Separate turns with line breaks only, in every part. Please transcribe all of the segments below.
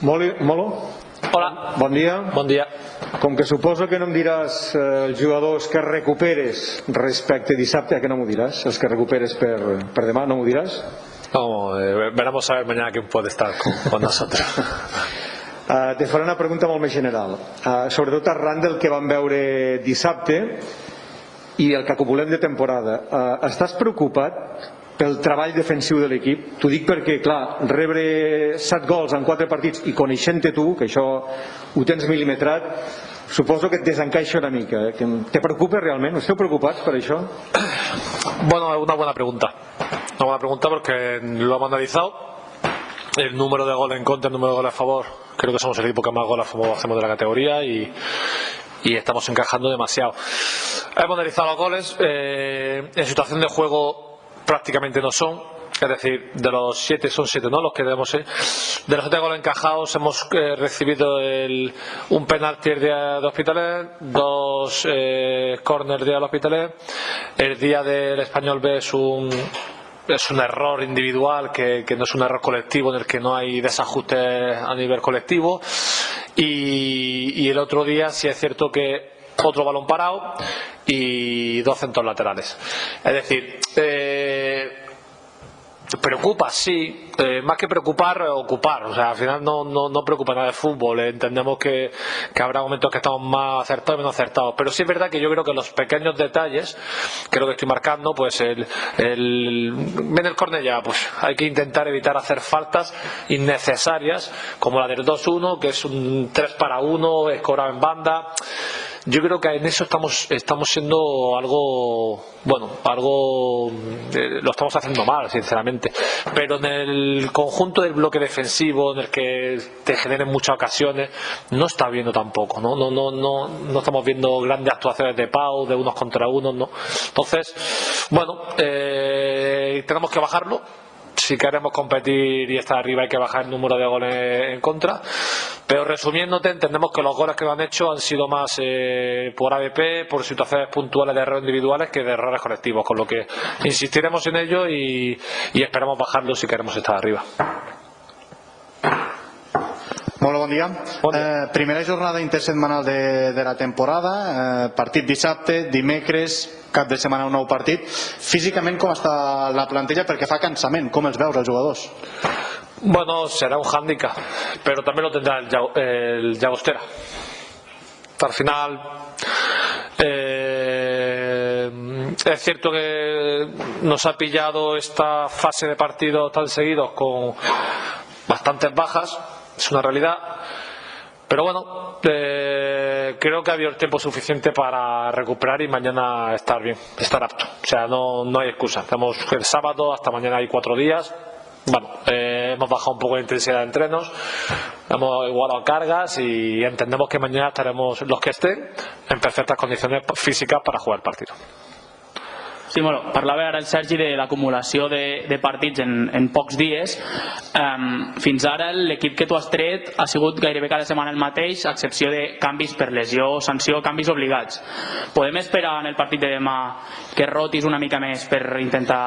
Moli, Molo,
Hola,
bon dia.
bon dia.
Com que suposo que no em diràs eh, els jugadors que recuperes respecte dissabte, que no m'ho diràs, els que recuperes per, per demà, no m'ho diràs?
Vamos, eh, veremos a ver mañana quién puede estar con, con nosotros.
Uh, te faré una pregunta molt més general. Uh, sobretot arran del que vam veure dissabte i el que acumulem de temporada. Uh, estàs preocupat pel treball defensiu de l'equip? T'ho dic perquè, clar, rebre 7 gols en 4 partits i coneixent-te tu, que això ho tens mil·limetrat, suposo que et desencaixa una mica. Eh? Que te preocupa realment? Esteu preocupats per això?
Bueno, una buena pregunta. Una buena pregunta porque lo hemos analizado. El número de goles en contra, el número de goles a favor. Creo que somos el equipo que más goles hacemos de la categoría y, y estamos encajando demasiado. Hemos analizado los goles. eh, en situación de juego prácticamente no son. Es decir, de los siete son siete, ¿no? Los que debemos eh. De los siete goles encajados hemos eh, recibido el- un penalti el día de Hospitalet, dos eh, corners día del Hospitalet. El día del Español B es un es un error individual que, que no es un error colectivo en el que no hay desajustes a nivel colectivo y, y el otro día sí es cierto que otro balón parado y dos centros laterales es decir eh, Preocupa, sí. Eh, más que preocupar, ocupar. O sea, al final no, no, no preocupa nada de fútbol. Eh, Entendemos que, que habrá momentos que estamos más acertados y menos acertados. Pero sí es verdad que yo creo que los pequeños detalles, que es lo que estoy marcando, pues el, el ven el córner ya, pues hay que intentar evitar hacer faltas innecesarias, como la del 2-1, que es un 3 para 1, escorado en banda. Yo creo que en eso estamos estamos siendo algo bueno, algo eh, lo estamos haciendo mal, sinceramente. Pero en el conjunto del bloque defensivo, en el que te generen muchas ocasiones, no está viendo tampoco, ¿no? No, no, no, no estamos viendo grandes actuaciones de Pau, de unos contra unos, ¿no? Entonces, bueno, eh, tenemos que bajarlo si queremos competir y estar arriba hay que bajar el número de goles en contra. Pero resumiéndote, entendemos que los goles que lo han hecho han sido más eh, por ABP, por situaciones puntuales de errores individuales que de errores colectivos, con lo que insistiremos en ello y, y esperamos bajarlo si queremos estar arriba.
Molt bon dia.
Bon dia.
Eh, primera jornada intersetmanal de, de la temporada, eh, partit dissabte, dimecres, cap de setmana un nou partit. Físicament com està la plantilla perquè fa cansament? Com els veus els jugadors?
Bueno, será un hándicap, pero también lo tendrá el, el Llagostera. Al final, eh, es cierto que nos ha pillado esta fase de partidos tan seguidos con bastantes bajas, es una realidad. Pero bueno, eh, creo que ha habido el tiempo suficiente para recuperar y mañana estar bien, estar apto. O sea, no, no hay excusa. Tenemos el sábado, hasta mañana hay cuatro días. Bueno, hemos bajado un poco la intensidad de entrenos, hemos igualado cargas y entendemos que mañana estaremos los que estén en perfectas condiciones físicas para jugar el partido.
Sí, bueno, parlava ara el Sergi de l'acumulació de, de partits en, en pocs dies. Um, fins ara l'equip que tu has tret ha sigut gairebé cada setmana el mateix, a excepció de canvis per lesió, sanció, canvis obligats. Podem esperar en el partit de demà que rotis una mica més per intentar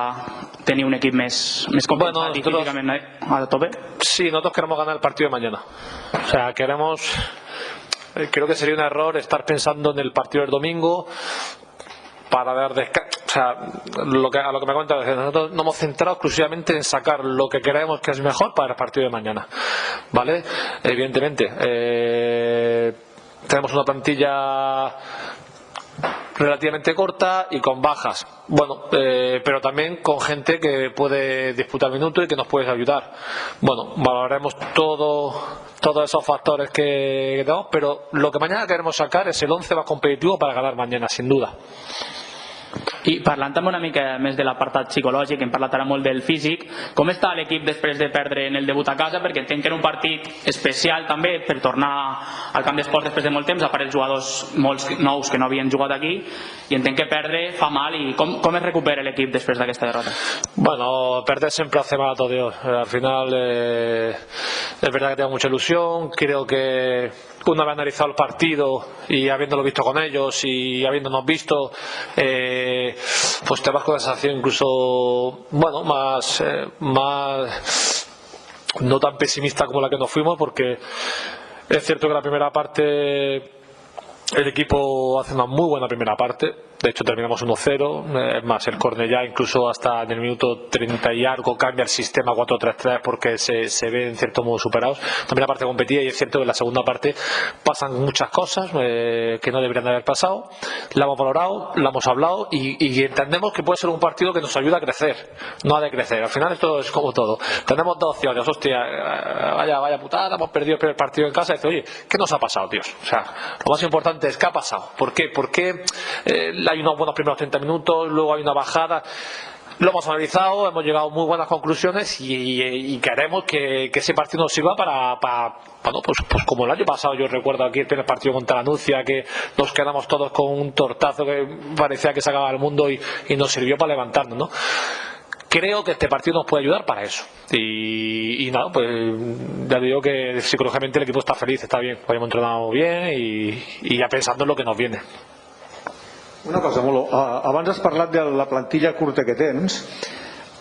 tenir un equip més, més completat
Bueno, nosotros-
físicament a tope?
Sí, nosotros queremos ganar el partido de mañana. O sea, queremos. eh, Creo que sería un error estar pensando en el partido del domingo para dar descanso. O sea, lo que, a lo que me cuenta, nosotros nos hemos centrado exclusivamente en sacar lo que creemos que es mejor para el partido de mañana. ¿Vale? Evidentemente, eh, tenemos una plantilla relativamente corta y con bajas. Bueno, eh, pero también con gente que puede disputar minutos y que nos puede ayudar. Bueno, valoraremos todo, todos esos factores que, que tenemos, pero lo que mañana queremos sacar es el 11 más competitivo para ganar mañana, sin duda.
I parlant una mica més de l'apartat psicològic, hem parlat ara molt del físic, com està l'equip després de perdre en el debut a casa? Perquè entenc que era un partit especial també per tornar al camp d'esports després de molt temps, a part els jugadors molts nous que no havien jugat aquí, i entenc que perdre fa mal i com, com es recupera l'equip després d'aquesta derrota?
Bueno, perder siempre hace mal a todo Dios. Eh, Al final eh, es verdad que tengo mucha ilusión. Creo que una vez analizado el partido y habiéndolo visto con ellos y habiéndonos visto, eh, pues te vas con la sensación incluso, bueno, más, eh, más no tan pesimista como la que nos fuimos, porque es cierto que la primera parte el equipo hace una muy buena primera parte, de hecho terminamos 1-0, es más, el Cornellá incluso hasta en el minuto 30 y algo cambia el sistema 4-3-3 porque se, se ve en cierto modo superados. También la parte competida y es cierto que en la segunda parte pasan muchas cosas eh, que no deberían de haber pasado. La hemos valorado, la hemos hablado y, y entendemos que puede ser un partido que nos ayuda a crecer, no a decrecer. Al final esto es como todo. Tenemos dos opciones, hostia, eh, vaya, vaya putada, hemos perdido el primer partido en casa y dice, oye, ¿qué nos ha pasado, tíos? O sea, lo más importante es qué ha pasado. ¿Por qué? ¿Por qué eh, hay unos buenos primeros 30 minutos, luego hay una bajada? Lo hemos analizado, hemos llegado a muy buenas conclusiones y, queremos que, ese partido nos sirva para, bueno, pues, pues como el año pasado yo recuerdo aquí el primer partido contra la Nucia que nos quedamos todos con un tortazo que parecía que se acababa el mundo y nos sirvió para levantarnos, ¿no? Creo que este partido nos puede ayudar para eso. Y, nada, pues ya digo que psicológicamente el equipo está feliz, está bien, lo hemos entrenado bien y, ya pensando en lo que nos viene.
Una cosa, Molo, abans has parlat de la plantilla curta que tens.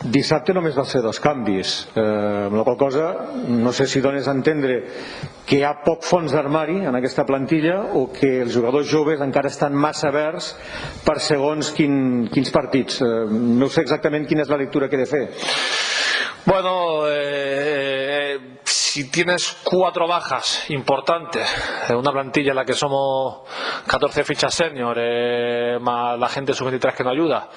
Dissabte només va ser dos canvis, eh, amb cosa no sé si dones a entendre que hi ha poc fons d'armari en aquesta plantilla o que els jugadors joves encara estan massa verds per segons quin, quins partits. Eh, no sé exactament quina és la lectura que he fer.
Bueno, eh, si tienes cuatro bajas importantes en una plantilla en la que somos 14 fichas senior, más la gente sub-23 que nos ayuda,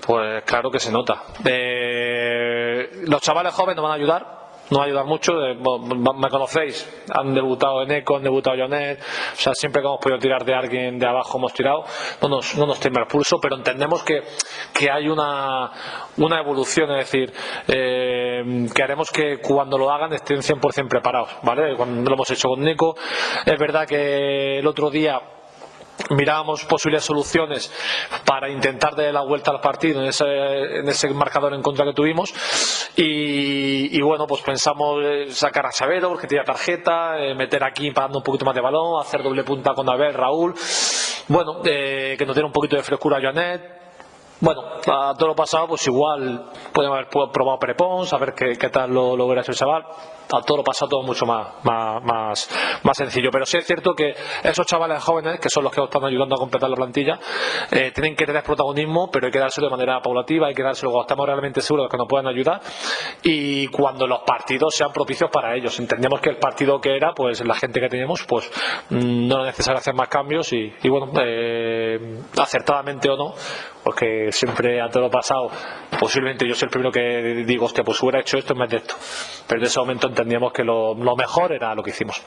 pues claro que se nota. Eh, los chavales jóvenes nos van a ayudar, nos va a ayudar mucho. eh, me conocéis, han debutado en Eco, han debutado Jonet, o sea, siempre que hemos podido tirar de alguien de abajo hemos tirado, no nos, no nos tiembla el pulso, pero entendemos que, que hay una, una evolución, es decir, eh, queremos que cuando lo hagan estén 100% preparados, ¿vale? Cuando lo hemos hecho con Nico, es verdad que el otro día mirábamos posibles soluciones para intentar darle la vuelta al partido en ese, marcador en contra que tuvimos. Y, y bueno pues pensamos eh, sacar a Chavero porque tenía tarjeta eh, meter aquí para dando un poquito más de balón hacer doble punta con Abel, Raúl. Bueno, eh, que nos diera un poquito de frescura a Janet bueno, a todo lo pasado, pues igual podemos haber probado Prepons, a ver qué, tal lo, lo hubiera hecho el chaval. A todo lo pasado, todo mucho más, más, más, más sencillo. Pero sí es cierto que esos chavales jóvenes, que son los que nos están ayudando a completar la plantilla, eh, tienen que tener protagonismo, pero hay que dárselo de manera paulativa, hay que dárselo cuando estamos realmente seguros de que nos puedan ayudar y cuando los partidos sean propicios para ellos. Entendemos que el partido que era, pues la gente que teníamos, pues mm, no era necesario hacer más cambios y, y bueno, eh, acertadamente o no, porque siempre a todo lo pasado, posiblemente yo soy el primero que digo, hostia, pues hubiera hecho esto en vez de esto. Pero en ese momento entendíamos que lo, lo mejor era lo que hicimos.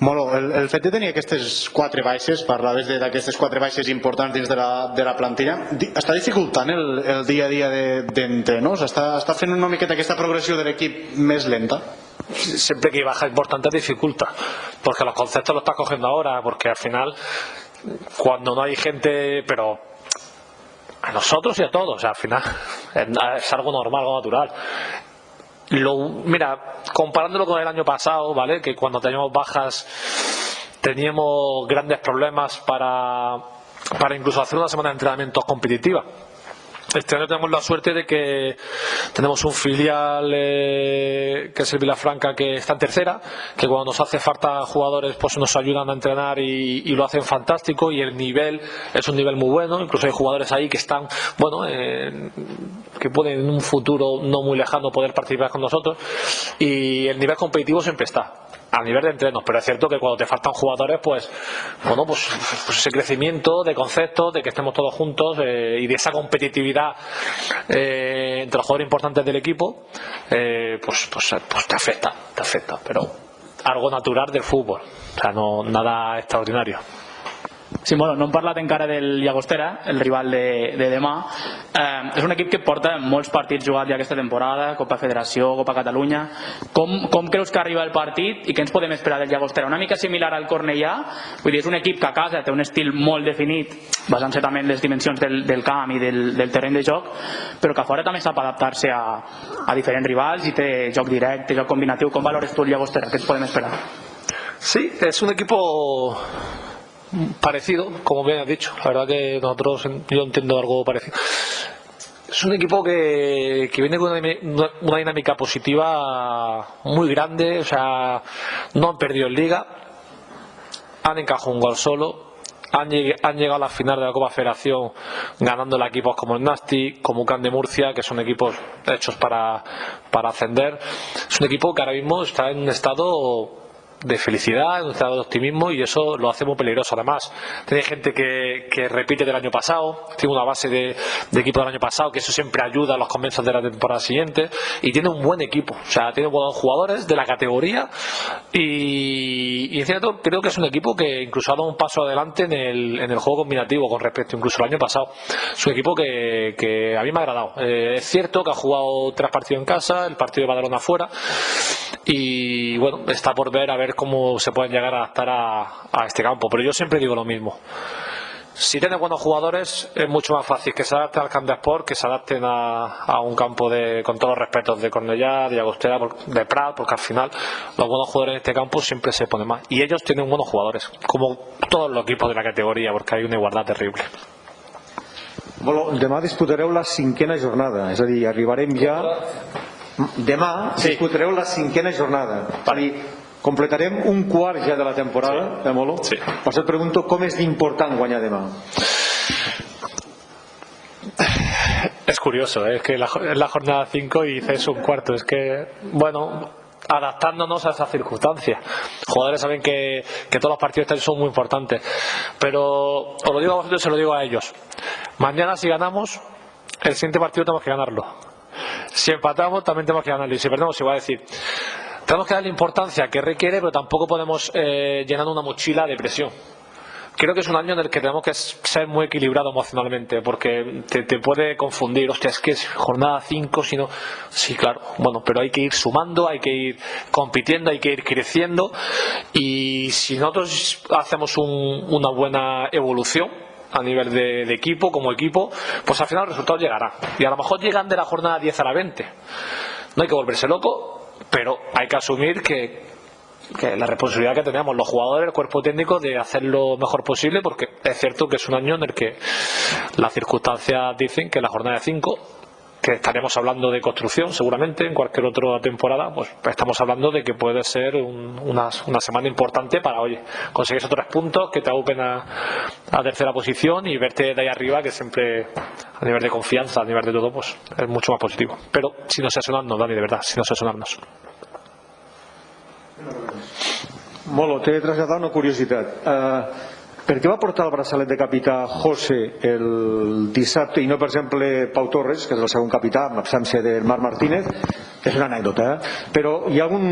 Molo, el, el fet de tenir aquestes quatre baixes, parlaves de- d'aquestes quatre baixes importants dins de la, de la plantilla, està dificultant el, el dia a dia de- d'entrenos? està, està fent una miqueta aquesta progressió de l'equip més lenta?
siempre que hay baja importante dificulta, porque los conceptos los estás cogiendo ahora, porque al final, cuando no hay gente, pero a nosotros y a todos, al final es, es algo normal, algo natural. Lo, mira, comparándolo con el año pasado, ¿vale? Que cuando teníamos bajas teníamos grandes problemas para, para incluso hacer una semana de entrenamientos competitiva. Este año tenemos la suerte de que tenemos un filial eh, que es el Vilafranca que está en tercera, que cuando nos hace falta jugadores pues nos ayudan a entrenar y, y lo hacen fantástico. Y el nivel es un nivel muy bueno, incluso hay jugadores ahí que están, bueno, eh, que pueden en un futuro no muy lejano poder participar con nosotros. Y el nivel competitivo siempre está a nivel de entrenos, pero es cierto que cuando te faltan jugadores, pues, bueno, pues, pues ese crecimiento de conceptos, de que estemos todos juntos eh, y de esa competitividad eh, entre los jugadores importantes del equipo, eh, pues, pues, pues te afecta, te afecta, pero algo natural del fútbol, o sea, no nada extraordinario.
Sí, bueno, no hem parlat encara del Llagostera, el rival de, de demà. Eh, és un equip que porta molts partits jugats ja aquesta temporada, Copa Federació, Copa Catalunya. Com, com creus que arriba el partit i què ens podem esperar del Llagostera? Una mica similar al Cornellà, vull dir, és un equip que a casa té un estil molt definit, basant-se també en les dimensions del, del camp i del, del terreny de joc, però que a fora també sap adaptar-se a, a diferents rivals i té joc directe, joc combinatiu. Com valores tu el Llagostera? Què ens podem esperar?
Sí, es un equipo parecido, como bien has dicho. La verdad que nosotros, yo entiendo algo parecido. es un equipo que, que viene con una, una- dinámica positiva muy grande, o sea, no han perdido en liga, han encajado un gol solo, han, han llegado a la final de la Copa Federación ganando a equipos como el Nasti, como Can de Murcia, que son equipos hechos para, para ascender. Es un equipo que ahora mismo está en estado de felicidad, un estado de optimismo y eso lo hace muy peligroso. Además, tiene gente que, que repite del año pasado, tiene una base de, de equipo del año pasado, que eso siempre ayuda a los comienzos de la temporada siguiente y tiene un buen equipo, o sea, tiene buenos jugadores de la categoría y, y en cierto creo que es un equipo que incluso ha dado un paso adelante en el, en el juego combinativo con respecto incluso al año pasado. Es un equipo que, que a mí me ha agradado. Eh, es cierto que ha jugado tres partidos en casa, el partido de Badalona afuera y bueno, está por ver a ver cómo se pueden llegar a adaptar a, a este campo. Pero yo siempre digo lo mismo. Si tienes buenos jugadores, es mucho más fácil que se adapten al campo de sport, que se adapten a, a un campo de, con todos los respetos de Cornellá, de Agostera, de Prat, porque al final los buenos jugadores en este campo siempre se ponen más. Y ellos tienen buenos jugadores, como todos los equipos de la categoría, porque hay una igualdad terrible.
Bueno, demà disputareu la cinquena jornada, és a dir, arribarem ja... Demà
Sí.
disputareu la cinquena jornada. És a dir, completarem un quart ja de la temporada, eh, Molo?
Sí.
Per això et pregunto com és d'important guanyar demà.
Es curioso, ¿eh? es que la, es la jornada 5 y dices un cuarto. Es que, bueno, adaptándonos a esas circunstancias. Jugadores saben que, que todos los partidos estos son muy importantes. Pero os lo digo a vosotros y se lo digo a ellos. Mañana, si ganamos, el siguiente partido tenemos que ganarlo. Si empatamos, también tenemos que ganarlo. Y si perdemos, igual a decir. Tenemos que darle importancia que requiere, pero tampoco podemos eh, llenar una mochila de presión creo que es un año en el que tenemos que ser muy equilibrado emocionalmente porque te, puede confundir, hostia, es que es jornada 5, sino sí, claro, bueno, pero hay que ir sumando, hay que ir compitiendo, hay que ir creciendo y si nosotros hacemos un- una buena evolución a nivel de, de equipo, como equipo, pues al final el resultado llegará. Y a lo mejor llegan de la jornada 10 a la 20. No hay que volverse loco, pero hay que asumir que, que la responsabilidad que tenemos los jugadores, el cuerpo técnico, de hacer lo mejor posible, porque es cierto que es un año en el que las circunstancias dicen que la jornada de 5, que estaremos hablando de construcción seguramente en cualquier otra temporada, pues estamos hablando de que puede ser un- una, una semana importante para, oye, conseguir esos tres puntos que te agrupen a, tercera posición y verte de ahí arriba, que siempre a nivel de confianza, a nivel de todo, pues es mucho más positivo. Pero si no sé sonarnos, Dani, de verdad, si no sé sonarnos.
Molo, t'he de traslladar una curiositat. Uh, per què va portar el braçalet de capità José el dissabte i no, per exemple, Pau Torres, que és el segon capità, amb absència del Marc Martínez? És una anècdota, eh? Ha algun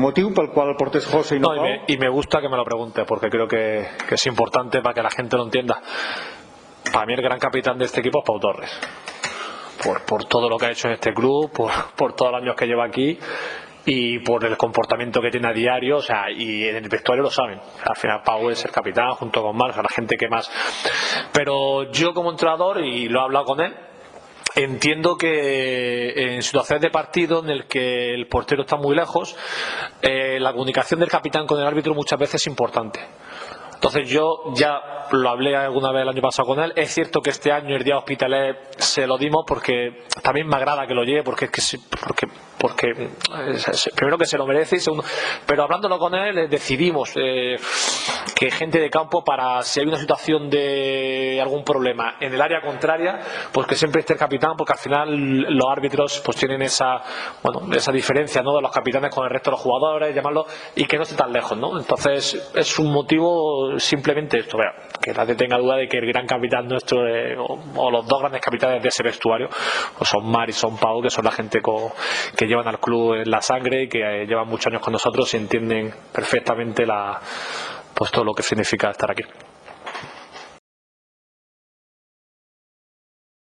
motiu pel qual el portés José i no,
No, y, me, y me gusta que me lo pregunte porque creo que, que es importante para que la gente lo entienda. Para mí el gran capitán de este equipo es Pau Torres. Por, por todo lo que ha hecho en este club, por, por todos los años que lleva aquí y por el comportamiento que tiene a diario, o sea, y en el vestuario lo saben. O al final Pau es el capitán junto con Marc, a la gente que más. Pero yo como entrenador, y lo he hablado con él, Entiendo que en situaciones de partido en el que el portero está muy lejos, eh, la comunicación del capitán con el árbitro muchas veces es importante. Entonces yo ya lo hablé alguna vez el año pasado con él. Es cierto que este año el día hospitalet se lo dimos porque también me agrada que lo lleve porque es que porque porque eh, primero que se lo merece y segundo pero hablándolo con él eh, decidimos eh, que gente de campo para si hay una situación de algún problema en el área contraria pues que siempre esté el capitán porque al final los árbitros pues tienen esa bueno esa diferencia no de los capitanes con el resto de los jugadores llamarlo y que no esté tan lejos no entonces es un motivo simplemente esto vea, que nadie tenga duda de que el gran capitán nuestro eh, o, los dos grandes capitanes de ese vestuario pues son Mar y son Pau que son la gente co- que llevan al club en la sangre y que eh, llevan muchos años con nosotros y entienden perfectamente la pues todo lo que significa estar aquí